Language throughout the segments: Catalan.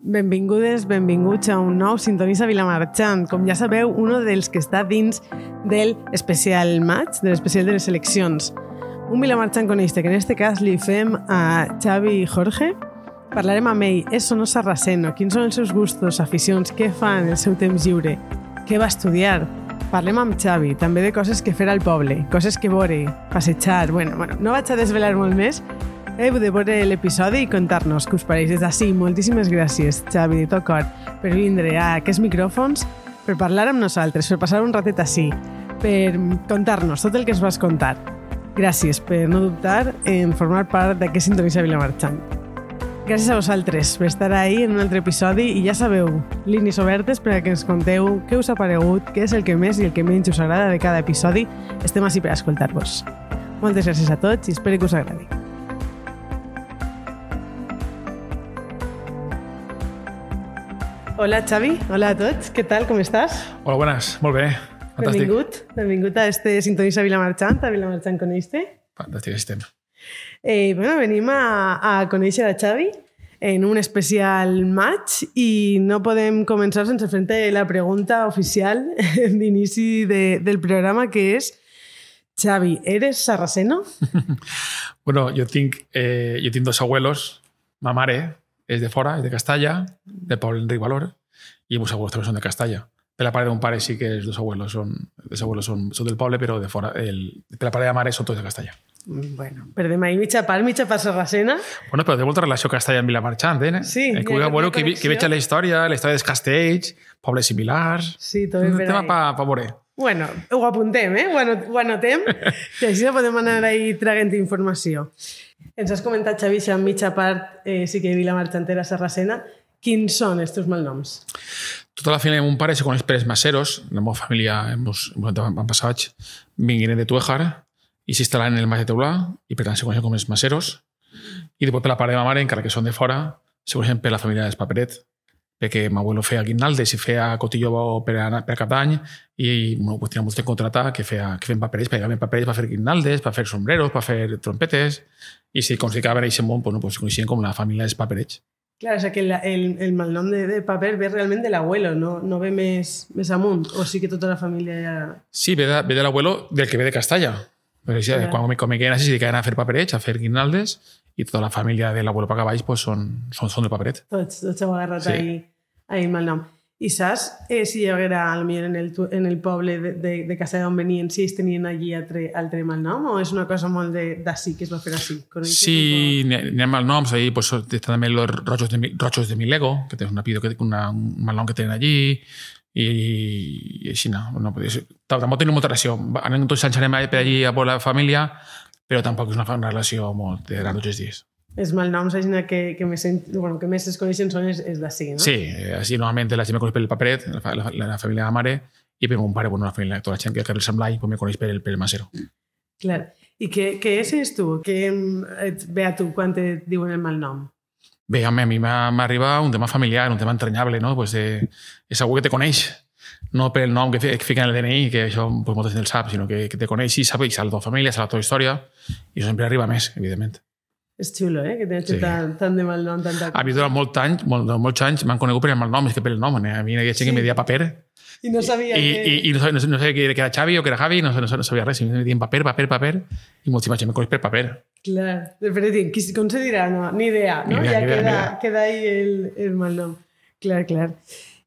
Benvingudes, benvinguts a un nou Sintonissa Vilamarxant. Com ja sabeu, un dels que està dins del especial maig, de l'especial de les eleccions. Un Vilamarxant coneixte, que en este cas li fem a Xavi Jorge. Parlarem amb ell. És o no sarraceno? Quins són els seus gustos, aficions? Què fa en el seu temps lliure? Què va estudiar? Parlem amb Xavi, també de coses que fer al poble, coses que veure, passejar... Bueno, bueno, no vaig a desvelar molt més, heu de veure l'episodi i contar-nos què us pareix. Des d'ací, moltíssimes gràcies, Xavi, de tot cor, per vindre a aquests micròfons, per parlar amb nosaltres, per passar un ratet així, per contar-nos tot el que es vas contar. Gràcies per no dubtar en formar part d'aquest Sintonissa Vilamarxant. Gràcies a vosaltres per estar ahí en un altre episodi i ja sabeu, línies obertes per a que ens conteu què us ha paregut, què és el que més i el que menys us agrada de cada episodi. Estem així per escoltar-vos. Moltes gràcies a tots i espero que us agradi. Hola Xavi, hola a tots, què tal, com estàs? Hola, buenas, molt bé. Fantàstic. Benvingut, benvingut a este Sintonissa Vilamarxant, a Vilamarxant Coneixte. Fantàstic estem. Eh, bueno, venim a, a conèixer a Xavi en un especial maig i no podem començar sense fer la pregunta oficial d'inici de, del programa que és Xavi, ¿eres sarraceno? bueno, jo tinc, eh, jo tinc dos abuelos. Ma mare és de fora, és de Castalla, del poble Enric Valor, i meus abuelos també són de Castalla. Per la part d'un pare sí que els dos abuelos són, els abuelos són, són del poble, però de fora, el, per la part de la mare són tots de Castalla. Bueno, perdem ahí mitja part, mitja part sarracena. Bueno, però té molta relació Castalla amb Vilamarxant, eh? Sí, eh, hi ha que, bueno, que, veig la història, la història dels castells, pobles similars... Sí, tot un ben per tema pa, pa veure. Bueno, ho apuntem, eh? Ho, anot ho anotem, que així podem anar ahí traguent informació. Ens has comentat, Xavi, que en mitja part eh, sí que Vila Marxantera Sarracena. Quins són els teus malnoms? Tota la família de mon pare se coneix per els maseros. La meva família, meus avantpassats, vingueren de Tuejar i s'instal·laren en el Mas de Teulà i per tant se coneixen com els maseros. I després per la part de ma mare, encara que són de fora, se coneixen per la família dels Paperet, de que mi abuelo fue a Guinaldes y fue a Cotillo para, para Catán y bueno, pues teníamos de contratar que fue que ven papeles, para llegar papeles para hacer guirnaldes, para hacer sombreros, para hacer trompetes y si consigue ver ese mon, pues, no, pues coinciden como la familia de papeles. Claro, o sea que el, el, el mal nombre de, de papel ve realmente el abuelo, no, no ve mes, Mesamunt, o sí que toda la familia ya... Sí, ve, de, ve del abuelo del que ve de Castalla. Pero sí, claro. cuando me, me quedan así, se quedan a hacer papeles, a hacer guirnaldes i tota la família de l'abuelo per baix pues, són, són, són del paperet. Tots, tots heu agarrat Sí. ahí, ahí el malnom. I saps eh, si hi haguera, potser en el, en el poble de, de, de casa d'on venien, si ells tenien allí altre, altre malnom o és una cosa molt de- d'ací, que es va fer així? Sí, n'hi ha- malnoms, ahí pues, està també els rojos de, rojos de Milego, que tenen un apellido que, una, un malnom que tenen allí, i, i així no. no podria ser. Tampoc tenim molta relació. Anem tots anys anem per allí a veure la família, però tampoc és una, una relació molt de els dies. Els malnoms així, que, que, més, en- bueno, que més es coneixen són els, els d'ací, no? Sí, eh, així normalment la gent me coneix per el paperet, la, la, la, família de la mare, i per mon pare, bueno, la família, tota la gent que Sant Blai, pues me coneix per el, per el Masero. Clar. I què, què és tu? Què et ve a tu quan et diuen el malnom? Bé, home, a mi m'arriba un tema familiar, un tema entranyable, no? Pues, eh, és algú que te coneix, no per el nom que, que fica en el DNI, que això pues, molta gent el sap, sinó que, que te coneix i sap, i sap la teva família, sap la teva història, i això sempre arriba més, evidentment. És xulo, eh? Que tens Sí. tant, tant de malnom, tanta A mi durant molt anys, molt, molts anys m'han conegut per el malnom, és que per el nom, eh? a mi hi havia gent Sí. que me deia paper, I no sabia i, que... i, i no, sabia, no, sabia- no que era Xavi o que era Javi, no, sabia- no, sabia res, me deien paper, paper, paper, i moltíssima gent me coneix per paper. Clar, de fet, dic, com se dirà? No, ni idea, no? Ni idea, ja ni idea, queda, idea. queda ahí el, el malnom. Clar, clar.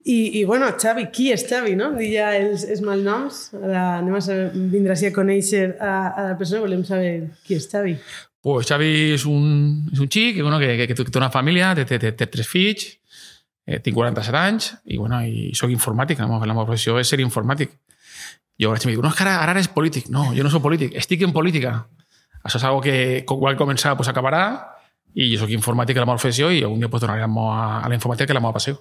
I, I, bueno, Xavi, qui és Xavi, no? Dir ja els, els malnoms. Ara anem a saber, vindrà a conèixer a, a la persona, volem saber qui és Xavi. Pues Xavi és un, és un xic bueno, que, que, que té una família, té, té, té, té tres fills, eh, tinc 47 anys i, bueno, i soc informàtic, la meva, la meva professió és ser informàtic. Jo em dic, no, és que ara, ara eres polític. No, jo no soc polític, estic en política. Això és algo que quan començar pues, acabarà i jo soc informàtic a la meva professió i un dia pues, tornaré a, la a la informàtica que és la meva passió.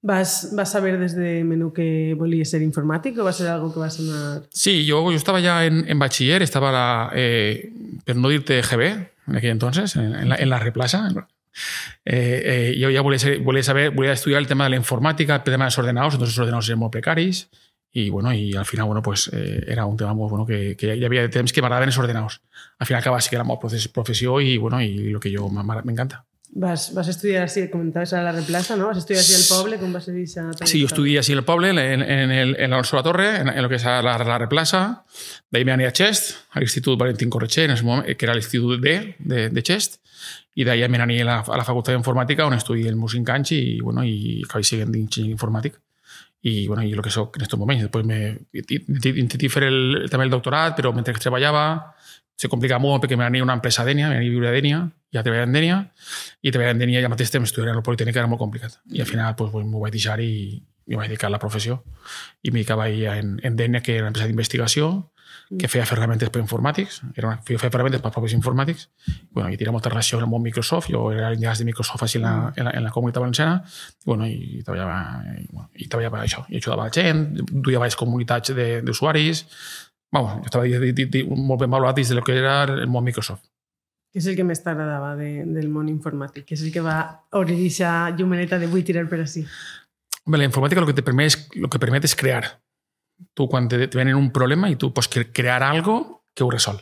Vas, vas saber des de menú que volies ser informàtic o va ser algo que vas anar... Sí, yo, yo estaba ya en, en bachiller, estaba la, eh, pero no dirte GB en aquel entonces, en, en la, en la replaza. Eh, eh, yo ya ser, volia saber, volia estudiar el tema de la informática, el tema de los ordenados, entonces los ordenados eran muy precaris y bueno, y al final, bueno, pues eh, era un tema muy bueno que, que ya había temps que m'agradaven els ordenados. Al final acaba sí que era profe- professió i, bueno, i lo que jo m'agrada- m'encanta. Vas, vas estudiar així, comentaves a la replaça, no? Vas estudiar així al poble, com va ser això? Sí, jo estudié així al poble, en, en, el, en la sola torre, en, en lo que és la, la replaça. D'ahí me aniré a Xest, a l'Institut Valentín Corretxer, en ese moment, que era l'Institut D de, de Xest, i d'ahí me aniré a la, a la Facultat d'Informàtica, on estudié els meus cinc anys i, bueno, i acabé sent d'enginyer informàtic. I, bueno, i el que soc en aquests moments. Després me, intenté fer el, també el doctorat, però mentre treballava se complica molt perquè m'anava a una empresa d'Ènia, m'anava a viure a Dènia, ja treballava en Dènia, i treballava en Dènia i al mateix temps estudiar a la Politécnic era molt complicat. I al final pues, m'ho vaig deixar i m'ho vaig dedicar a la professió. I m'hi dedicava en, en Dènia, que era una empresa d'investigació, que feia ferramentes per informàtics, era una, feia ferramentes per propis informàtics, bueno, i tenia molta relació amb el món Microsoft, jo era l'enllaç de Microsoft així en la, en la, en la comunitat valenciana, i, bueno, i treballava, i, bueno, i treballava això, i ajudava la gent, duia diverses comunitats d'usuaris, Vamos, estava di, di, molt ben valorat dins del que era el món Microsoft. Què és el que més t'agradava de, del món informàtic? Què és el que va obrir aquesta llumeneta de vull tirar per així? Bé, la informàtica el que, te permet, el que permet és crear. Tu, quan te, te venen un problema i tu pots crear algo que ho resol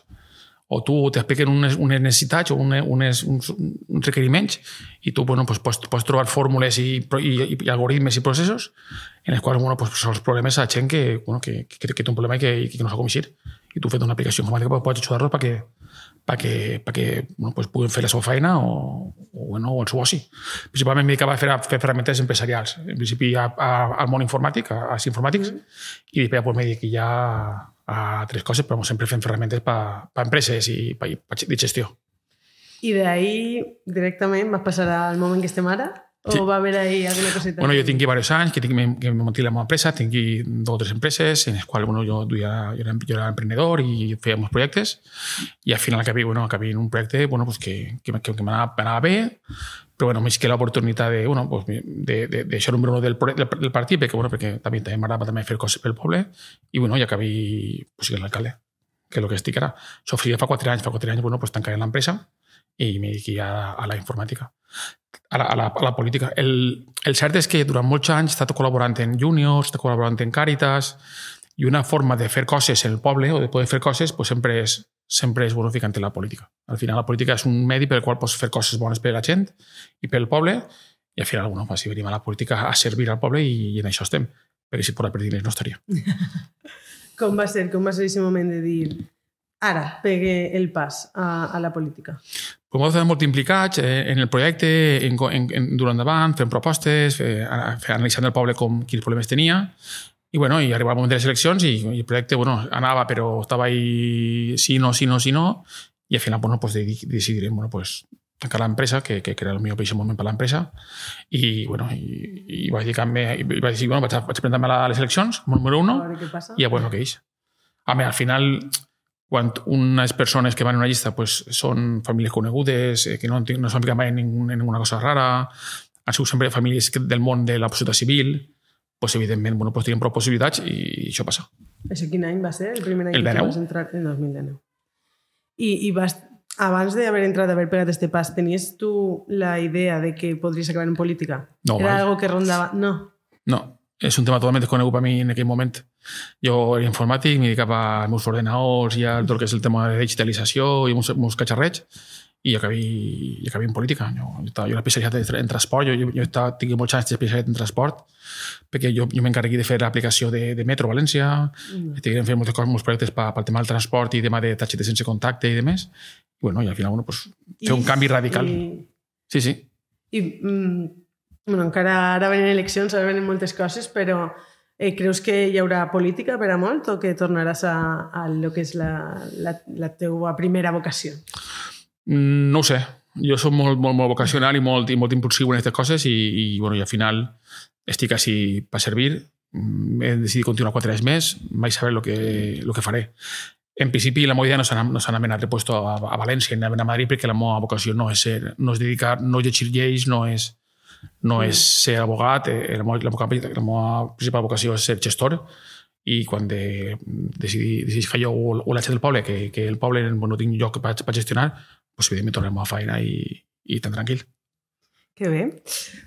o tu t'expliquen unes, unes necessitats o unes, unes, uns, uns requeriments i tu bueno, pues, pots, pots trobar fórmules i, i, i algoritmes i processos en els quals bueno, pues, els problemes a gent que, bueno, que, que, que té un problema i que, que no sap com eixir. I tu fet una aplicació informàtica pues, pots ajudar-los perquè, perquè, perquè bueno, pues, puguin fer la seva feina o, o, bueno, o el seu oci. Principalment m'he a fer, a fer ferramentes empresarials. En principi a, a, al món informàtic, a, informàtics, mm -hmm. i després pues, m'he dedicat ja a tres coses, però sempre fem ferramentes per pa empreses i pa, pa, de gestió. I d'ahir directament vas passar al moment que estem ara? O sí. va haver ahí alguna coseta? Bueno, jo tinc diversos anys que, tinc, que me monté la meva empresa, tinc dos o tres empreses en les quals bueno, jo, duia, jo, era, jo era emprenedor i feia molts projectes i al final acabé, bueno, acabé en un projecte bueno, pues que, que, que m'anava bé, però bueno, més que l'oportunitat de, bueno, pues, de, de, de ser número uno del, del, del partit, perquè, bueno, perquè també, també m'agradava també fer coses pel poble, i bueno, ja acabé pues, sent l'alcalde, que és el que estic ara. Això fa quatre anys, fa quatre anys, bueno, pues, tancaré l'empresa i me dediqué a, a la a la, a la, a la política. El, el cert és que durant molts anys he estat en Juniors, he estat en Càritas, i una forma de fer coses en el poble o de poder fer coses pues, sempre és sempre és bueno ficant la política. Al final la política és un medi per el qual pots fer coses bones per la gent i pel poble i al final, bueno, si venim a la política a servir al poble i, i en això estem. Perquè si per per diners no estaria. com va ser? Com va ser aquest moment de dir ara pegue el pas a, a la política? Pues hem estat molt implicats eh, en el projecte, en, en, en, durant endavant, fent propostes, eh, analitzant el poble com quins problemes tenia i, bueno, i arribava el moment de les eleccions i, i el projecte bueno, anava, però estava ahí sí, no, sí, no, sí, no. I al final bueno, pues, decidirem bueno, pues, tancar l'empresa, que, que, que era el millor país moment per l'empresa, i, bueno, i, i vaig dir-me, i vaig dir, bueno, vaig, vaig presentar-me a les eleccions, número uno, i a bueno, què és. A mi, al final, quan unes persones que van en una llista pues, són famílies conegudes, eh, que no, no s'han ficat mai en, en ninguna cosa rara, han sigut sempre famílies del món de la societat civil, pues, evidentment bueno, pues, teníem prou possibilitats i això passa. Això quin any va ser? El primer any el que vas entrar? El 2019. I, i vas, abans d'haver entrat, d'haver pegat este pas, tenies tu la idea de que podries acabar en política? No, Era mai. algo que rondava... No. No, és un tema totalment desconegut per mi en aquell moment. Jo era informàtic, m'hi dedicava als meus ordenadors i a tot el que és el tema de digitalització i els meus catxarrets i acabé, i acabé en política. Jo, jo, estava, jo era especialitzat en transport, jo, jo, estava, tinc molts anys d'especialitat en transport, perquè jo, jo m'encarregui de fer l'aplicació de, de Metro València, mm. tinguem fer moltes coses, molts projectes pel pa, tema del transport i tema de targetes sense contacte i demés. I, bueno, i al final, bueno, pues, fer un canvi radical. I... Sí, sí. I, mm, bueno, encara ara venen eleccions, ara venen moltes coses, però eh, creus que hi haurà política per a molt o que tornaràs a, a lo que és la, la, la teua primera vocació? Mm, no ho sé. Jo soc molt, molt, molt vocacional i molt, i molt impulsiu en aquestes coses i, i, bueno, i al final estic així per servir. Mm, he decidit continuar quatre anys més, mai saber el que, lo que faré. En principi, la meva idea no s'ha no anat repuesto a, a València ni a Madrid perquè la meva vocació no és, ser, no és dedicar, no llegir lleis, no és, no és ser abogat. Eh, la, meva, la, meva, la meva principal vocació és ser gestor i quan de, decidí, decidí que jo o, o la gent del poble, que, que el poble no tinc lloc per, per gestionar, pues, evidentment tornem a feina i, i tan tranquil. Que bé.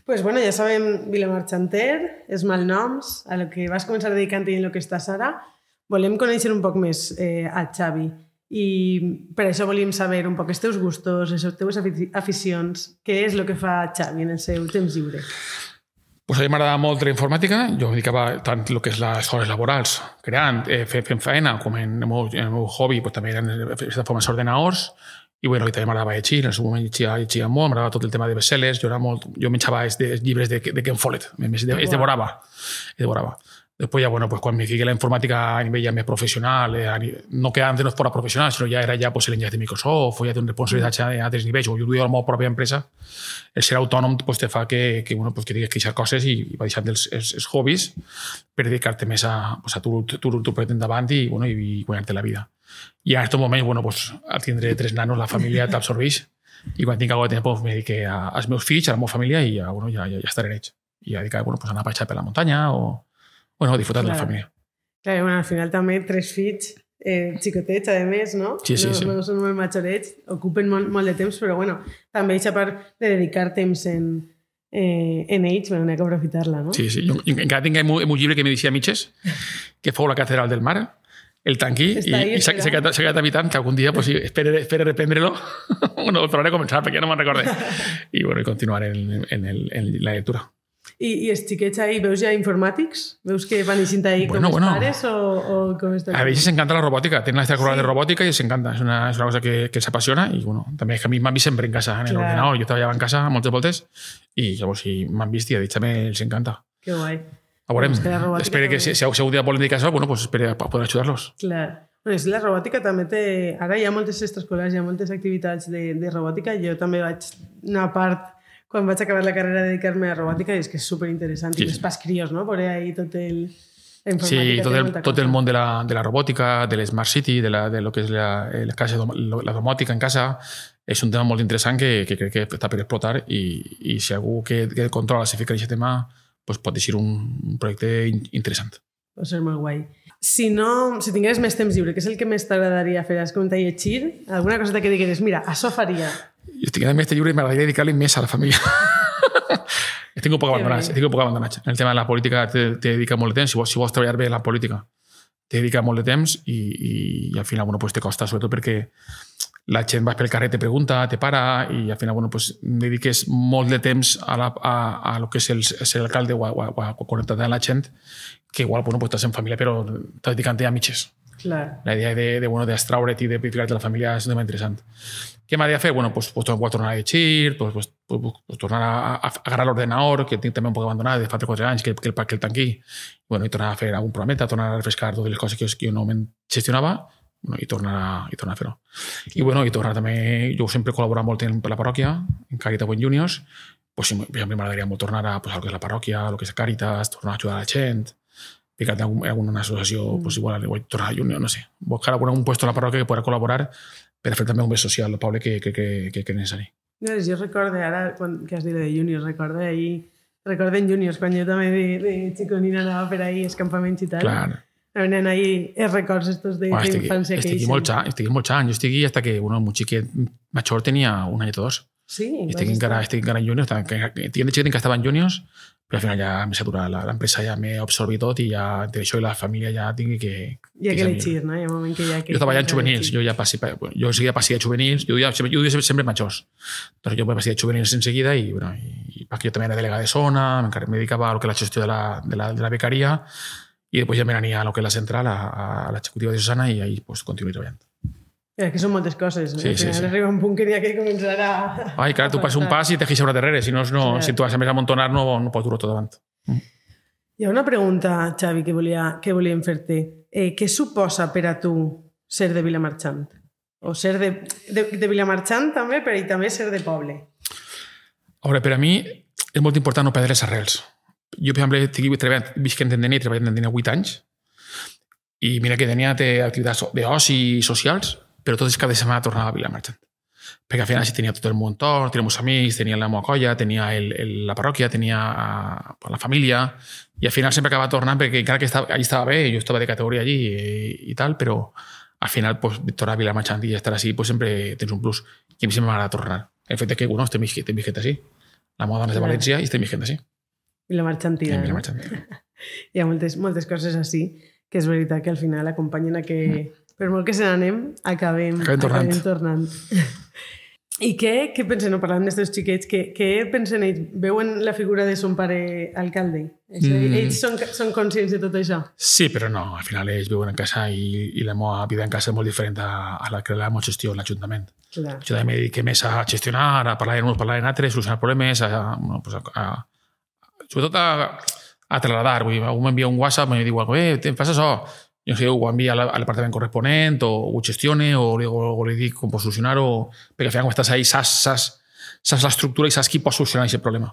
pues bueno, ja sabem Xanter, els malnoms, a lo que vas començar dedicant i en lo que estàs ara. Volem conèixer un poc més eh, a Xavi. i per això volíem saber un poc els teus gustos, les teves aficions, què és el que fa Xavi en el seu temps lliure. Pues a mi m'agradava molt la informàtica, jo em dedicava tant el que és les hores laborals, creant, eh, fent, fent feina, com en el meu, en el meu hobby, pues, també eren de forma i bueno, i també m'agradava llegir, en el seu moment llegia, llegia molt, m'agradava tot el tema de bestsellers, molt, jo menjava els, de, els llibres de, de Ken Follett, es, de, es devorava, es devorava. Después ya, bueno, pues cuando me dediqué a la informática a nivel ya más profesional, eh, no que antes no fuera profesional, sino ya era ya pues, el enllace de Microsoft, o ya tengo responsabilitat mm. a altres nivells, o duia la meva pròpia empresa, el ser autònom pues, te fa que, que, bueno, pues, que tinguis que deixar coses i, i va deixant els, els, els hobbies per dedicar-te a, pues, a tu, tu, tu, tu endavant i, bueno, i, i la vida. I en aquest moment, bueno, pues, al tres nanos, la família t'absorbeix i quan tinc algo de temps pues, me dediqué a, als meus fills, a la meva família i a, bueno, ja, ja, ja estaré en ells. I a dedicar, bueno, pues, a anar a passejar per la muntanya o, bueno, disfrutar claro. de la família. Clar, bueno, al final també tres fills eh, xicotets, a més, no? Sí, sí, no, sí. no són molt majorets, ocupen molt, molt de temps, però bueno, també a part de dedicar temps en, eh, en ells, bueno, n'hi ha que aprofitar-la, no? Sí, sí. Jo encara tinc un llibre que me deixia a mitges, que fou la Catedral del Mar, el i, i s'ha quedat, quedat habitant que algun dia pues, sí, espere, espere reprendre-lo bueno, el tornaré a començar perquè ja no me'n recorde i bueno, i continuaré en, en, el, en la lectura i, I els xiquets ahí, veus ja informàtics? Veus que van eixint ahí bueno, com bueno. pares o, o com està? A ells s'encanta la robòtica, tenen la escola sí. de robòtica i s'encanta, és, una, és una cosa que, que s'apassiona i bueno, també és que a mi m'han vist sempre en casa, en l'ordenador, jo treballava en casa moltes voltes i llavors si m'han vist i a dit també els encanta. Que guai. Veurem, pues espero que si, si algú dia volen dedicar a això, bueno, pues espero poder ajudar-los. Clar. Bueno, és la robòtica també té... Ara hi ha moltes extraescolars, hi ha moltes activitats de, de robòtica. Jo també vaig una part quan vaig acabar la carrera de dedicar-me a robòtica i és que és superinteressant. Sí. I més pas crios, no? Veure ahí tot el... Sí, tot el, tot el món de la, de la robòtica, de l'Smart City, de, la, de lo que és la, la, casa, la domòtica en casa, és un tema molt interessant que, que crec que està per explotar i, i si algú que, que controla si fica aquest tema pues pot ser un, projecte interessant. Pot ser molt guai. Si no, si tingués més temps lliure, què és el que més t'agradaria fer? Has comentat llegir? Alguna cosa que digueres, mira, això faria. Jo estic en este llibre i m'agradaria dedicar-li més a la família. estic un poc abandonat, estic un poc abandonat. En el tema de la política te, te dedica molt de temps. Si vols, si vols treballar bé la política, te dedica molt de temps i, i, i al final bueno, pues te costa, sobretot perquè la gent va pel carrer, te pregunta, te para i al final bueno, pues, dediques molt de temps a, la, a, a lo que és el, ser alcalde o a, o a, a connectar amb la gent que igual bueno, pues, estàs en família però estàs dedicant-te a mitges. Clar. La idea de, de, bueno, de i de ficar-te la família és un tema interessant. Què m'ha de fer? Bueno, pues, pues, pues, tornar a llegir, pues, pues, pues, pues, tornar a, a agarrar l'ordenador, que tinc també un poc abandonat de fa 3-4 anys, que, que, el, que el tanqui, bueno, i tornar a fer algun programeta, tornar a refrescar totes les coses que, que jo no gestionava, bueno, i tornar a, i tornar a fer-ho. I, bueno, i tornar també, jo sempre he col·laborat molt en la parròquia, en Caritas Buen Juniors, pues, sí, m'agradaria molt tornar a, pues, a lo que és la parròquia, a lo que és Caritas, tornar a ajudar a la gent, ficat en alguna associació, mm. pues, igual, igual tornar a Junior, no sé, buscar algun un puesto a la parròquia que pueda col·laborar per fer també un bé social al poble que, que, que, que, que és necessari. Jo recordo, ara quan, que has dit de juniors, recordo ahir, recorden juniors, quan jo també de, de xiconina anava per ahir als campaments i tal. Clar. Venen ahí els records estos de bueno, d'infància que estic molt anys, estic molts anys. Jo estic hasta que bueno, un xiquet major tenia un any o dos. Sí, estic encara, estic encara en juniors. Tinc de xiquet que estava en juniors, però al final ja m'he saturat, l'empresa ja m'he absorbit tot i ja entre això i la família ja tinc que... Ja que l'eixir, no? Hi ha un moment que ja... Que jo ja en juvenils, jo ja passi, jo seguida passia de juvenils, jo ja, jo sempre, sempre majors. Doncs jo passia de juvenils en seguida i, bueno, i, i perquè jo també era delegada de zona, me dedicava a lo que la gestió de la, de la, de la becaria i després ja me a lo que és la central, a, a l'executiva de Susana i ahí pues, continuï treballant. És que són moltes coses. Sí, sí, sí. arriba un punt que ha que començar a... Ai, clar, tu passes un pas i te deixes una darrere. Si no, no clar. si tu vas a més a amuntonar, no, no pots dur tot davant. Mm. Hi ha una pregunta, Xavi, que, volia, que volíem fer-te. Eh, què suposa per a tu ser de Vilamarxant? O ser de, de, de Vilamarxant també, però i també ser de poble? A veure, per a mi és molt important no perdre les arrels. Jo, per exemple, estic treballant, visc en Tendenia i treballant en Tendenia 8 anys i mira que tenia activitats d'oci socials, però tot és cada setmana tornava a Vilamarxant. Perquè al final sí tenia tot el meu entorn, tenia meus amics, tenia la meva colla, tenia el, el, la parròquia, tenia uh, la família, i al final sempre acabava tornant perquè encara que estava, allí estava bé, jo estava de categoria allí i, i tal, però al final pues, tornar a Vilamarxant i estar així pues, sempre tens un plus. I a mi sempre m'agrada tornar. El fet que, bueno, estem, estem vigent així. La moda és de València i estem així. Vilamarxantina. Sí, Vilamarxantina. Hi ha moltes, moltes coses així que és veritat que al final acompanyen a que, mm per molt que se n'anem, acabem, Acabem tornant. acabem tornant. I què, què pensen, no, parlant d'estos xiquets, què, què pensen ells? Veuen la figura de son pare alcalde? Això, Mm. Ells són, són conscients de tot això? Sí, però no, al final ells viuen en casa i, i la meva vida en casa és molt diferent a, a la que la meva gestió en l'Ajuntament. Jo també me dediqué més a gestionar, a parlar en uns, parlar en altres, solucionar problemes, a, bueno, pues a, a, sobretot a, a trasladar. Vull dir, algú m'envia un WhatsApp i em diu, eh, te fas això? Jo sé, ho envia al, al departament corresponent, o ho gestione, o, o, o li dic com pot solucionar-ho, perquè al final quan estàs ahí saps, saps, saps l'estructura i saps qui pot solucionar aquest problema.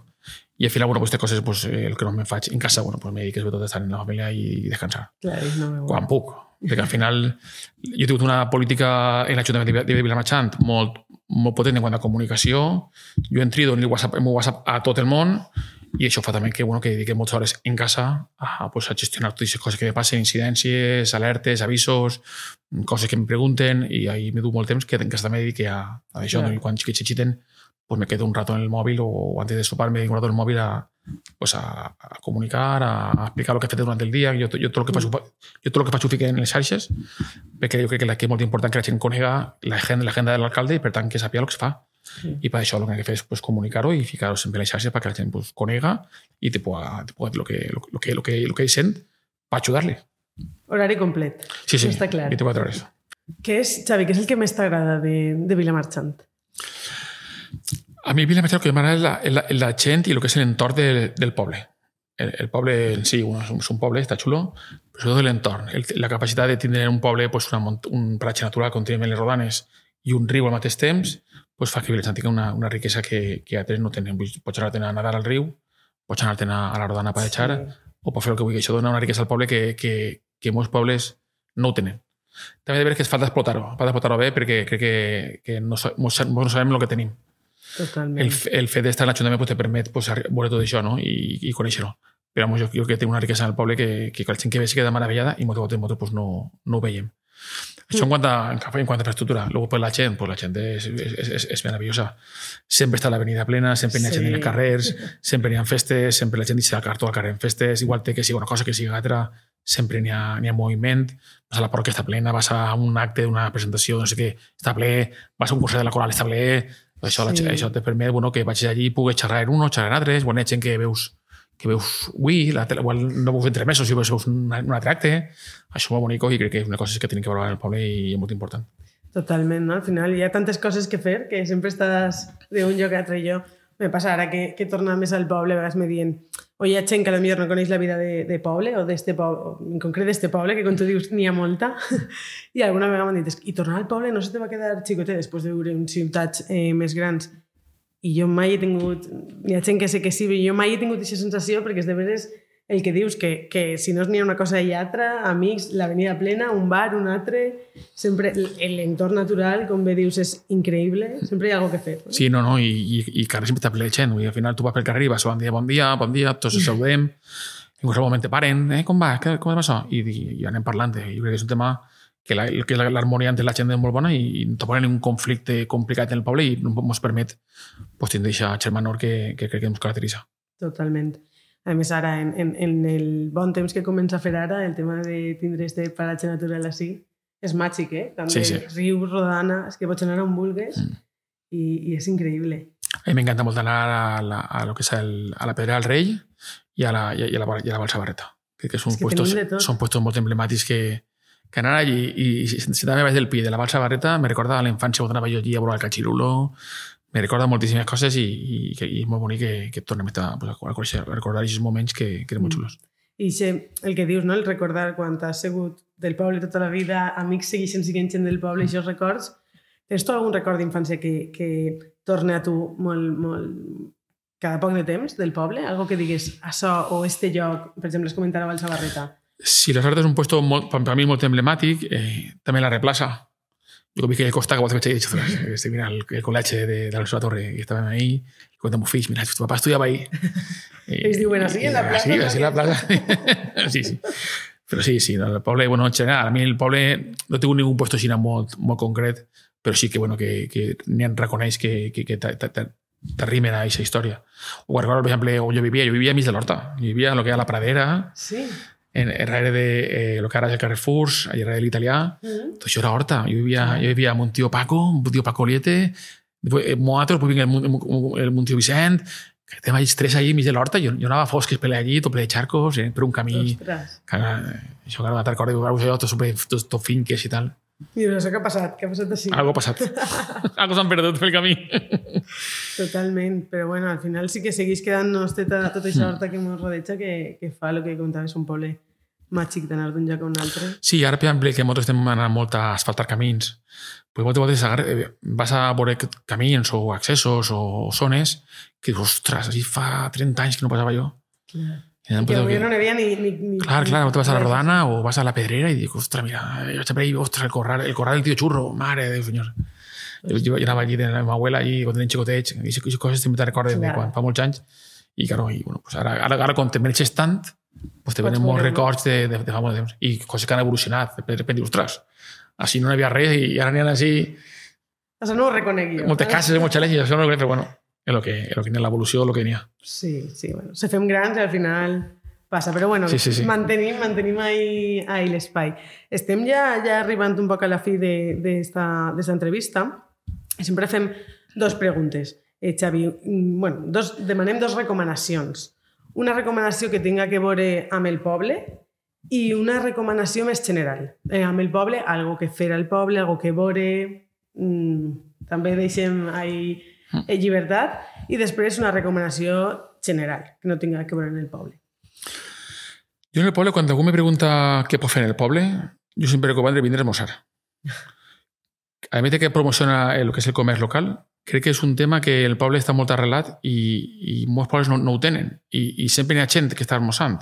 I al final, bueno, pues, de coses, pues, eh, el que no me faig en casa, bueno, pues me dedico sobretot a estar en la família i descansar Clar, no veuen. quan puc. Perquè al final jo he tingut una política en l'Ajuntament de de Vilamarxant molt, molt potent en quant a comunicació. Jo entro en el WhatsApp, en el WhatsApp a tot el món y eso fue también que, bueno, que dediqué muchas horas en casa a, pues, a gestionar todas esas cosas que me pasen, incidencias, alertes, avisos, cosas que me pregunten. Y ahí me duvo el temps que en casa me dediqué a, a eso. Claro. Y cuando que chichiten, pues me quedo un rato en el móvil o antes de sopar me un rato en el móvil a, pues a, a comunicar, a, explicar lo que hace durante el día. Yo, yo, todo lo que paso, yo todo lo que paso mm. que en les xarxes, perquè jo crec que la que és molt important que la gent conega la agenda, la agenda de l'alcalde i per tant que sàpiga el que es fa. Sí. I per això el que hay que fer és pues, comunicar-ho i ficar-ho sempre en les xarxes perquè la gent pues, conega i te pueda, te pueda, lo, que, lo, lo que, lo, que, lo que ell sent per ajudar-li. Horari complet. Sí, sí, està clar. 24 hores. Què és, Xavi, què és el que més t'agrada de, de Vilamarxant? A mi Vilamarxant el que m'agrada és la, la, la gent i el que és l'entorn del, del poble. El, el poble en si, un, és un poble, està xulo, però sobretot l'entorn. El, la capacitat de tindre un poble pues, una, un paratge natural com tenim en les Rodanes i un riu al mateix temps, pues, fa que Vilamarxant tingui una, una riquesa que, que altres no tenen. Vull dir, Pots anar a nedar al riu, pots anar a la Rodana a padejar, o pots fer el que vulgui. Això dona una riquesa al poble que, que, que molts pobles no ho tenen. També de veure que es falta explotar-ho, falta explotar-ho bé perquè crec que, que no, mos, mos no sabem el que tenim. Totalment. El, el fet d'estar en l'Ajuntament pues, te permet pues, veure tot això no? I, i conèixer-ho. Però vamos, jo, jo crec que té una riquesa en el poble que, que la gent que ve se queda meravellada i moltes vegades nosaltres pues, no, no ho veiem. Això en quant a, en quant a infraestructura. Luego, pues, la gent, pues, la gent és, és, és, és meravellosa. Sempre està l'avenida plena, sempre n'hi ha gent Sí. en els carrers, sempre n'hi ha festes, sempre la gent el cartó al carrer en festes, igual té que sigui una cosa que sigui altra, sempre n'hi ha, ha moviment, vas a la parròquia està plena, vas a un acte d'una presentació, no sé què, està ple, vas a un concert de la coral, està ple, això, Sí. això te permet bueno, que vagis allí i puguis xerrar en uno, xerrar en altres, bueno, hi ha gent que veus que veus avui, la, tele- igual no veus entre mesos, si veus un, un altre acte, això és molt bonic i crec que és una cosa que tenim que valorar en el poble i és molt important. Totalment, no? Al final hi ha tantes coses que fer que sempre estàs d'un lloc a altre. Jo me passa ara que, que torna més al poble, a vegades me dient o hi ha gent que potser no coneix la vida de, de poble o d'este poble, en concret d'este poble, que com tu dius n'hi ha molta, i alguna vegada m'han dit "És que- i tornar al poble no se te va quedar xicotet després de viure en ciutats eh, més grans. I jo mai he tingut, hi ha gent que sé que sí, però jo mai he tingut aquesta sensació perquè és de veres el que dius, que, que si no n'hi ha una cosa i altra, amics, l'avenida plena, un bar, un altre, sempre l'entorn natural, com bé dius, és increïble, sempre hi ha alguna que fer. Sí, no, no, i, i, i carrer sempre està ple de gent. Al final tu vas pel carrer i vas bon dia, bon dia, bon dia, tots ens saludem, en qualsevol moment te paren, eh, com va, com va això? I, i, i anem parlant. Jo crec que és un tema que la- que la- l'harmonia entre la gent és molt bona i, i no te ponen un conflicte complicat en el poble i no ens permet pues, tindre aquesta germanor que, que crec que ens caracteritza. Totalment. A més, ara, en, en, en el bon temps que comença a fer ara, el tema de tindre este paratge natural així, és màgic, eh? Tant Sí, sí. riu, rodana, és que pots anar on vulguis Mm. i, i és increïble. A mi m'encanta molt anar a, la, a, lo que és el, a la Pedra del Rei i a la, i a la, i a la Balsa Barreta. Crec que són, que puestos, són puestos molt emblemàtics que, que anar allí i, si, si també vaig del pi de la Balsa Barreta me recorda a la infància quan anava jo allí a veure el Cachirulo me recorda moltíssimes coses i, i, i és molt bonic que, que tornem a, pues, a, conèixer, a recordar aquests moments que, que eren molt Mm. xulos. I xe, el que dius, no? el recordar quan has sigut del poble tota la vida, amics segueixen sent gent del poble, i això records. Tens tu algun record d'infància que, que torna a tu molt, molt, cada poc de temps del poble? Algo que digues, això o este lloc, per exemple, es comentava al Sabarreta. si los artes es un puesto para mí muy emblemático, eh, también la reemplaza. Yo vi que el Costa, como te he dicho, este, mira, el, el colache de, de Alonso Torre, y estaban ahí, y cuéntame, Fish, mira, tu papá estudiaba ahí. Eh, es bueno, así en eh, la plaza. Así, así en la plaza. sí, sí. Pero sí, sí, el Poble, bueno, general, a mí el Poble no tengo ningún puesto sin muy, muy concreto, pero sí que, bueno, que, que reconeix que, que, que t'arriben a aquesta història. O recordo, per exemple, on jo vivia, jo vivia a mig de l'horta, jo vivia a lo que era la pradera, sí en RR de eh, lo que ahora es el Carrefour, allí era del Italia. Uh -huh. Entonces yo era horta, yo vivía, uh yo vivía Montío Paco, Montío Pacoliete, después eh, en después el, el Montío Vicent, que tema hay tres allí, mis de la horta, yo, yo nada fosques, pelea allí, tope de charcos, eh, pero un camí. Eh, yo claro, matar corre, yo tot super tot, finques i tal. I no sé què ha passat, què ha passat així. Algo ha passat. Algo s'han perdut pel camí. Totalment, però bueno, al final sí que seguís quedant-nos tota, tota aquesta hmm. horta que ens rodeja que, que fa el que comentaves un poble màgic d'anar d'un lloc a un altre. Sí, ara per exemple que nosaltres estem anant molt a asfaltar camins, pues moltes vegades eh, vas a veure camins o accessos o zones que dius, ostres, així fa 30 anys que no passava jo. Clar. I I que avui que- no n'hi havia ni... ni, ni Clar, clar, te vas a la Rodana o vas a la Pedrera i dic, ostres, mira, jo vaig per ahí, ostres, el corral, el corral del tío Churro, mare de Déu, senyor. Jo, jo, anava allí de la meva abuela i quan tenia xicotets, i aquestes coses sempre te recordes de quan fa molts anys. I, claro, i, bueno, pues ara, ara, ara quan te mereixes tant, pues te Pots venen molts records de, de, de fa molt de temps. I coses que han evolucionat. De repente, ostres, així no hi havia res i ara n'hi ha així Això no ho reconec jo. moltes cases, molts xalets i això no ho crec, però bueno, és el que, és el que n'hi ha l'evolució, el que n'hi ha. Sí, sí, bueno, se fem grans i al final passa, però bueno, Sí, sí, sí. mantenim, mantenim ahí, ahí l'espai. Estem ja, ja arribant un poc a la fi d'esta entrevista sempre fem dos preguntes. Eh, Xavi, mm, bueno, dos, demanem dos recomanacions. Una recomanació que tinga que veure amb el poble i una recomanació més general. Eh, amb el poble, algo que fer al poble, algo que veure... Mm, també deixem ahí eh, llibertat i després una recomanació general que no tinga que veure en el poble. Jo en el poble, quan algú me pregunta què pot fer en el poble, jo sempre recomano vindre a esmorzar. A més de que promociona el que és el comerç local, crec que és un tema que el poble està molt arrelat i, i molts pobles no, no ho tenen. I, I sempre hi ha gent que està almoçant.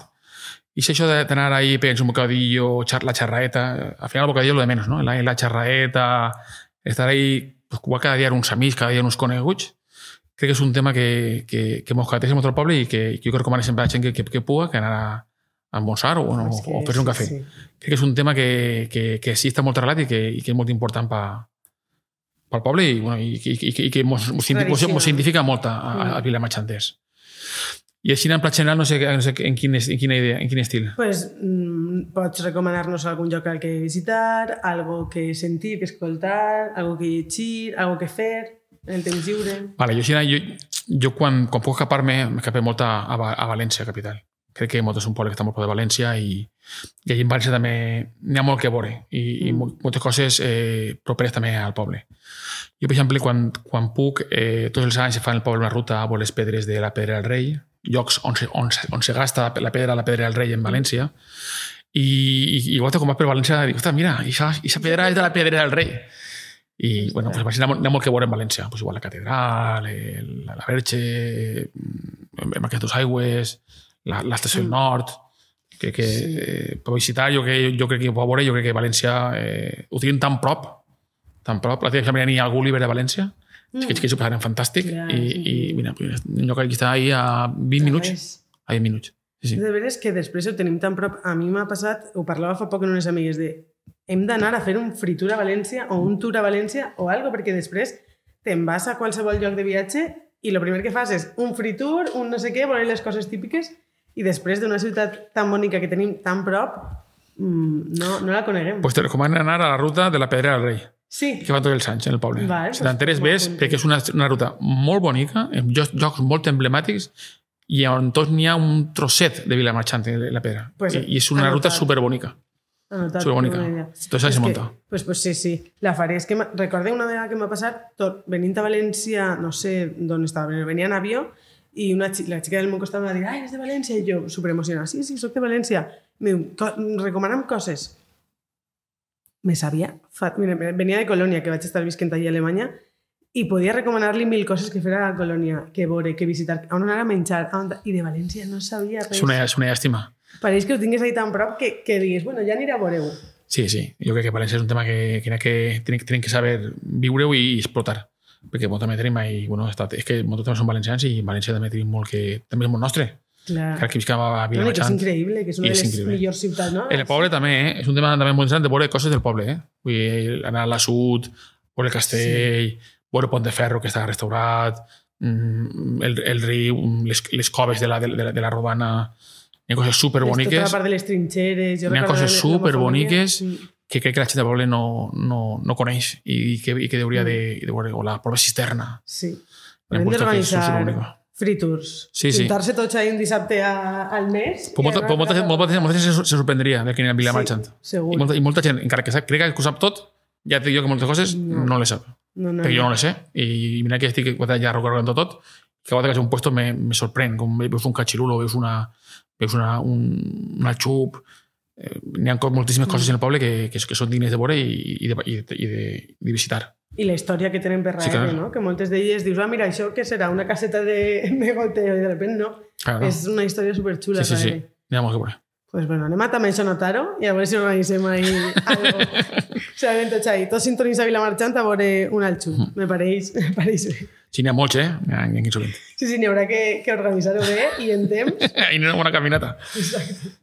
I si això d'anar ahí, pegar un bocadillo, char, la xarraeta, al final el bocadillo és lo de menos, ¿no? La, la xarraeta, estar ahí, pues, cada dia uns amics, cada dia uns coneguts, crec que és un tema que, que, que mos caracteritza molt el poble i que, que jo recomano sempre a la gent que, que, que puga, que anar a, almoçar o, no, que o un sí, cafè. sí. Crec que és un tema que, que, que sí està molt arrelat i que, i que és molt important pa, pel poble i, bueno, i, i, i, i que mos, mos, mos significa molt a, a, a Vilamarxanters. I així en pla general no sé, no sé en, quin, en, quina idea, en quin estil. Pues, mm, pots recomanar-nos algun lloc al que visitar, algo que sentir, que escoltar, algo que llegir, algo que fer, en el temps lliure. Vale, jo, així, jo, jo quan, quan puc escapar-me, m'escapé molt a, a València, capital. Crec que molt és un poble que està molt prop de València i, i allí en València també n'hi ha molt que veure i, mm. i Mm. mo- moltes coses eh, properes també al poble. Jo, per exemple, quan, quan puc, eh, tots els anys se fa en el poble una ruta a les pedres de la Pedra del Rei, llocs on se, on se, on se gasta la pedra la Pedra del Rei en València, i, i, igual quan vas per València ostres, mira, aquesta pedra és de la Pedra del Rei. I, bueno, pues, n'hi ha, molt- que veure en València. Pues, igual la catedral, el, la, la Verge, el Marquès dos Aigües, l'estació Mm. nord, que, que Sí. eh, visitar, jo, que, jo crec que ho pot veure, jo crec que València eh, ho tenen tan prop, tan prop. La teva família n'hi ha algú Oliver de València, mm. que, que s'ho passaran fantàstic, Ja, i, sí, i mira, un lloc que està ahí a 20 minuts, a 20 minuts. Sí, sí. De veres que després ho tenim tan prop. A mi m'ha passat, ho parlava fa poc amb unes amigues, de hem d'anar a fer un fritur a València o un tour a València o algo, perquè després te'n vas a qualsevol lloc de viatge i el primer que fas és un fritur, un no sé què, veure les coses típiques i després d'una ciutat tan bonica que tenim tan prop, mm, no, no la coneguem. Pues te recomano anar a la ruta de la Pedra del Rei. sí, que van tots els anys en el poble. Vale, si pues, t'enteres molt ves, perquè és una, una ruta molt bonica, amb llocs molt emblemàtics, i on tots n'hi ha un trosset de Vilamarxant en la pedra. Pues, I, I és una ruta anotat. superbonica. Anotat, Superbonica. Tot això És se munta. Pues, pues sí, sí, la faré. És que recordeu una vegada que m'ha passat, tot, venint a València, no sé d'on estava, però venia en avió i una xica, la xica del em va dir ai, és de València, i jo, superemocionada, sí, sí, soc de València. Em diu, "Co- recomana'm coses. Me sabia, fa... Mira, venia de Colònia, que vaig estar visquent allà a Alemanya, i podia recomanar-li mil coses que fer a la Colònia, que veure, que visitar, on anar a menjar, on... i de València no sabia res. És una, és una llàstima. Pareix que ho tingués ahí tan prop que, que digues, bueno, ja aniré a veure-ho. Sí, sí. Jo crec que València és un tema que, que, que tenen, tenen que saber viure-ho i explotar. Perquè molt també tenim ahí, bueno, està, és que molts també són valencians i València també tenim molt que... També és molt nostre. Clar. Cal que visquem a No, i que és increïble, que és una de les increïble. millors ciutats, no? En el poble també, eh? és un tema també molt interessant de veure coses del poble. Eh? Vull dir, anar a la sud, veure el castell, sí. veure Pont de Ferro que està restaurat, mm, el, el riu, les, les coves de la, de, la, de la Rodana, Hi ha coses superboniques. Tota la part de les trinxeres... Jo N'hi ha recordo coses superboniques sí. Que crec que la del poble no, no, no coneix i que, i que hauria Mm. de, de veure. O la prova cisterna. Sí. Hem d'organitzar free tours. Sí, sí. Juntar-se tots un dissabte a, al mes. Però molta, i anar però molta, a gent, molta, gent, molta gent se, se sorprendria de que anirà a Vila Sí, Marchant. segur. I molta, I molta gent, encara que sap, crec que ho sap tot, ja et dic jo que moltes coses No. no, les sap. No, no, Perquè jo no. no les sé. I mira que estic ja recorrent tot, que a vegades un puesto me, me sorprèn. Com veus un cachirulo, veus una, veus una, un, una xup... Eh, N'hi ha moltíssimes coses en el poble que, que, que són dignes de veure i, i, de, i, de, i, de, de visitar. I la història que tenen per Sí, clar. no? Que moltes d'elles dius, ah, mira, això què serà? Una caseta de, de goteo, i de repente no. Claro. És una història superxula. sí, sí, sí. darrere. N'hi ha molt que veure. Pues bueno, anem a també això notar-ho i a veure si organitzem ahí algo. o sigui, tots ahí, tots sintonits a Vilamarxant a veure un alxú. Me pareix, me pareix bé. Sí, n'hi ha molts, eh? N'hi ha, sovint. Sí, sí, n'hi haurà que, que organitzar-ho bé i en temps. I n'hi ha una caminata. Exacte.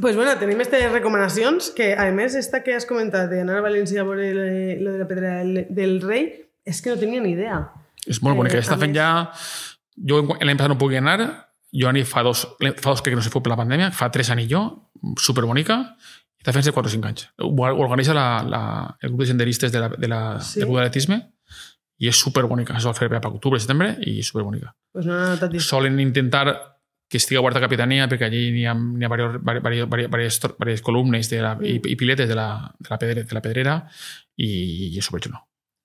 Pues bueno, tenim aquestes recomanacions que, a més, esta que has comentat d'anar a València a veure le- lo de la pedra del, rei, és que no tenia ni idea. És molt bonica. Eh, Està a fent ja... Jo l'any passat no puc anar, jo anir fa dos, fa dos crec que no se fot per la pandèmia, fa tres anys jo, superbonica, i està fent-se 4 o 5 anys. Ho organitza la, la, el grup de senderistes de la, de la, Sí? del Club d'Atletisme i és superbonica. Es va fer per octubre, setembre i superbonica. Pues no dis- Solen intentar que estigui a Guarda Capitania perquè allí ha varios, vari- vari- vari- varias, columnes de la, i, i piletes de la, de la, pedre, de la pedrera i, i és superxulo.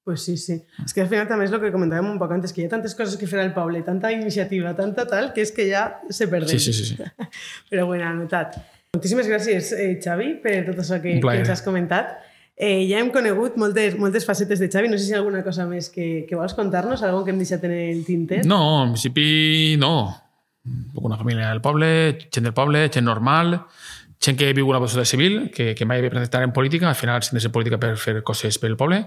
Pues sí, sí. És que al final també és el que comentàvem un poc antes, que hi ha tantes coses que fer al poble, tanta iniciativa, tanta tal, que és que ja se perden. Sí, sí, sí. sí. Però bueno, anotat. Moltíssimes gràcies, eh, Xavi, per tot això que, que ens has comentat. Eh, ja hem conegut moltes, moltes facetes de Xavi. No sé si hi ha alguna cosa més que, que vols contar-nos, algo que hem deixat en el tinter. No, en principi no. Una família del poble, gent del poble, gent normal, gent que viu una societat civil, que, que mai havia presentat en política, al final s'ha de ser política per fer coses pel poble,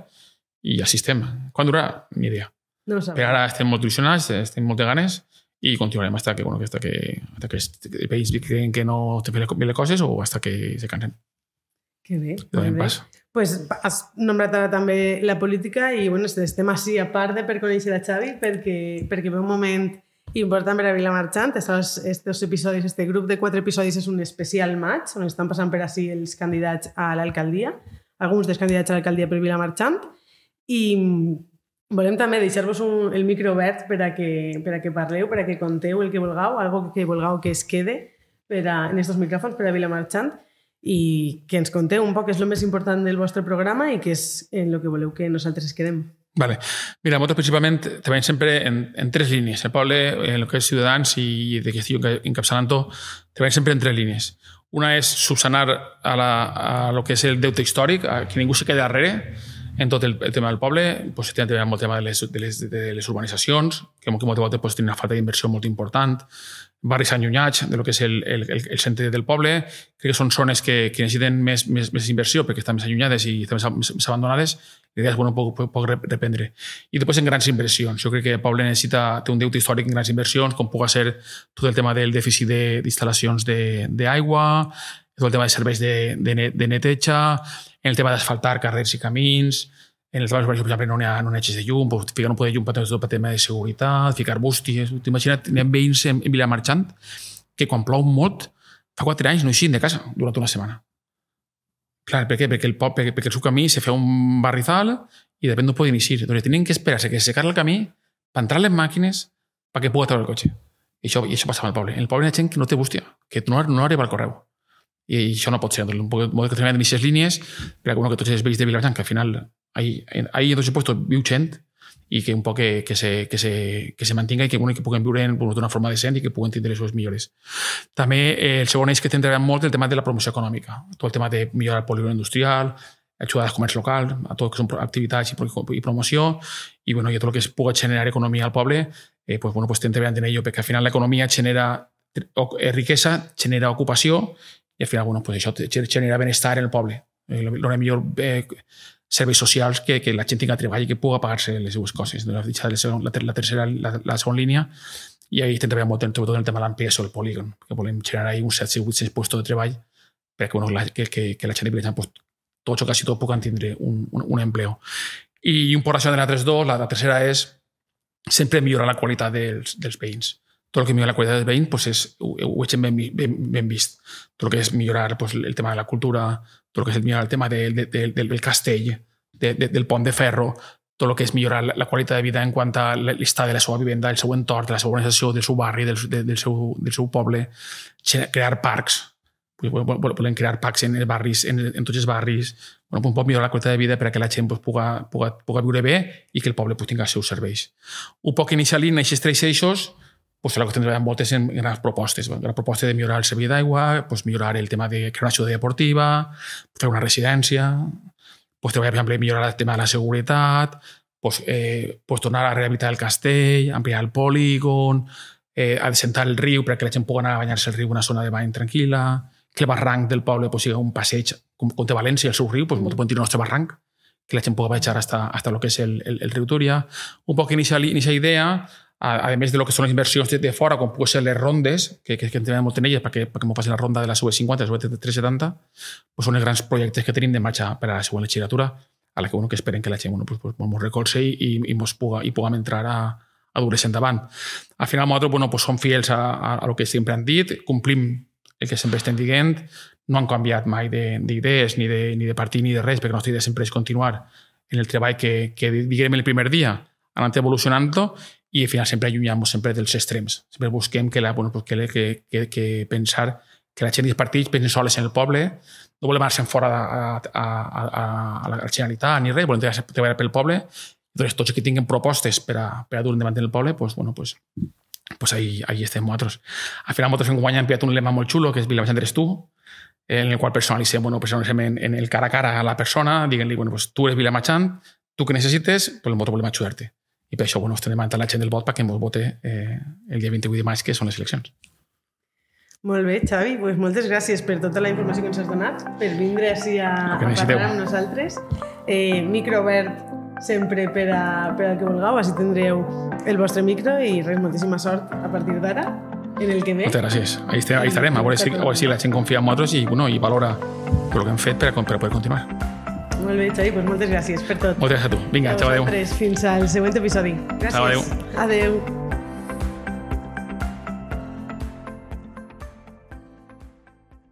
i així estem. Quan durarà? Ni idea. no ho Per sabem. ara estem molt il·lusionats, estem molt de ganes, i continuarem hasta que, bueno, hasta que, hasta que el país creguin que no té bé les coses o hasta que se cansen. Que bé, Que bé. pas. Pues has nombrat ara també la política i bueno, estem així a part de per conèixer a Xavi perquè, perquè ve un moment important per a Vilamarxant. Estos, estos episodis, este grup de quatre episodis és un especial maig on estan passant per així els candidats a l'alcaldia, alguns dels candidats a l'alcaldia per Vilamarxant i volem també deixar-vos el micro obert per a, que, per a que parleu, per a que conteu el que vulgueu, algo que vulgueu que es quede per a, en estos micròfons per a Vilamarxant i que ens conteu un poc què és el més important del vostre programa i què és en el que voleu que nosaltres es quedem. Vale. Mira, nosaltres principalment treballem sempre en, en tres línies. El poble, en el que és Ciutadans i de que estic encapçalant-ho, treballem sempre en tres línies. Una és subsanar a, la, a lo que és el deute històric, a que ningú se quedi darrere en tot el, el tema del poble. Pues, treballant molt el tema de les, de les, de les urbanitzacions, que, que moltes vegades pues, tenen una falta d'inversió molt important, barris allunyats de lo que és el, el, el, centre del poble. Crec que són zones que, que necessiten més, més, més inversió perquè estan més allunyades i estan més, més abandonades. L'idea és bueno, poc, poc reprendre. I després en grans inversions. Jo crec que el poble necessita, té un deute històric en grans inversions, com pugui ser tot el tema del dèficit de- d'instal·lacions d'aigua, tot el tema de serveis de, de, de neteja, en el tema d'asfaltar carrers i camins, en el tema, per exemple, no n'hi ha, no ha de llum, pues, ficar un poder de llum per el tema de seguretat, ficar bústies. T'imagina't, n'hi ha veïns en, en Vilamarxant que quan plou molt, fa quatre anys no eixin de casa durant una setmana. Clar, per què? Perquè el, poble, perquè, el seu camí se fa un barrizal i de no poden eixir. Doncs tenen que esperar-se que se secar el camí per entrar les màquines perquè pugui treure el cotxe. I això, i això passava al poble. En el poble hi ha gent que no té bústia, que no, no arriba al correu. I això no pot ser. Molt que treballem en aquestes línies per a bueno, que tots els veïns de Vilamarxant, que al final ahí, ahí en tots els puestos viu gent i que un poc que, que, se, que, se, que se mantinga i que, bueno, que puguen viure d'una forma decent i que puguen tindre les seves millores. També eh, el segon eix que treballant molt el tema de la promoció econòmica, tot el tema de millorar el polígon industrial, ajudar al comerç local, a tot el que són activitats i, i promoció, i, bueno, i tot el que es pugui generar economia al poble, eh, pues, bueno, pues estem treballant en ello, perquè al final l'economia genera eh, riquesa, genera ocupació, i al final, bueno, pues això genera benestar en el poble. Eh, Dona millor eh, serveis socials que, que la gent tinga treball i que pugui pagar-se les seues. La, la, la, la tercera, la, la segona línia, i ahí estem treballant tema de l'ampliació del que volem generar ahí uns 700-800 puestos de treball perquè la, que, que, la gent de Vilassar, pues, tots o quasi tots un, un, empleo. I un por de altres dos, la, la tercera és sempre millorar la qualitat dels, dels. Tot el que millora la qualitat del veïn pues és, ho, veig ben, ben, ben vist. Tot el que és millorar pues, el tema de la cultura, tot el que és millorar el tema de, de, de, del, del castell, de, de, del pont de ferro, tot el que és millorar la, la qualitat de vida en quant a l'estat de la seva vivenda, el seu entorn, de la seva organització, del seu barri, del, de, del, seu, del seu poble, crear parcs, volem crear parcs en els barris, en, en tots els barris, bueno, un poc millorar la qualitat de vida perquè la gent pues, puga, puga, puga viure bé i que el poble pues, tingui els seus serveis. Un poc inicialment, aquests tres eixos, pues, la que tindrem moltes en grans propostes. La proposta de millorar el servei d'aigua, pues, millorar el tema de crear una ciutat deportiva, fer una residència, pues, treballar, per exemple, millorar el tema de la seguretat, pues, eh, pues, tornar a rehabilitar el castell, ampliar el polígon, eh, adecentar el riu perquè la gent pugui anar a banyar-se al riu una zona de bany tranquil·la, que el barranc del poble pues, sigui un passeig com, com té València, el seu riu, pues, mm. podem dir el nostre barranc, que la gent pugui baixar hasta, hasta lo que és el, el, el riu Túria. Un poc inicial, inicial idea, a, a més de lo que són les inversions de, de fora, com poden ser rondes, que, que, que en tenim molt en elles perquè, perquè la ronda de la SUV50, la SUV370, pues són els grans projectes que tenim de marxa per a la següent legislatura, a la que, bueno, que esperen que la gent bueno, pues, pues, pues, recolze i, i, i, mos puga, entrar a, a dur-les endavant. Al final, nosaltres bueno, pues, som fiels a, a, a lo que sempre han dit, complim el que sempre estem dient, no han canviat mai d'idees, ni, de, ni de partit, ni de res, perquè la nostra idea sempre és continuar en el treball que, que diguem el primer dia, anant evolucionant-lo i al final sempre allunyam sempre dels extrems. Sempre busquem que, la, bueno, pues que, que, que, que pensar que la gent dels partits pensen soles en el poble, no volem anar-se'n fora a, a, a, a la Generalitat ni res, volem treballar pel poble. Entonces, tots els que tinguin propostes per a, per a dur endavant el poble, pues, bueno, pues, pues ahí, ahí estem nosaltres. Al final, nosaltres en guany hem pillat un lema molt xulo, que és Vilabaixant eres tu, en el qual personalitzem, bueno, personalitzem en, en el cara a cara a la persona, diguem-li, bueno, pues, tu eres Vilamarchant, tu que necessites, pues nosaltres volem ajudar-te. I per això bueno, estem demanant la gent del vot perquè ens vote eh, el dia 28 de maig, que són les eleccions. Molt bé, Xavi. Pues moltes gràcies per tota la informació que ens has donat, per vindre així a, a parlar amb nosaltres. Eh, micro obert sempre per, a, per al que vulgueu, així tindreu el vostre micro i res, moltíssima sort a partir d'ara en el que ve. Moltes gràcies. Ahí, estem, ahí estarem, a veure, si, a veure si la gent confia en nosaltres i, bueno, i valora el que hem fet per a, per a poder continuar. Molt bé, Xavi, doncs moltes gràcies per tot. Moltes gràcies a tu. Vinga, xau, adéu. Fins al següent episodi. Gràcies. Xau, adéu. Adéu.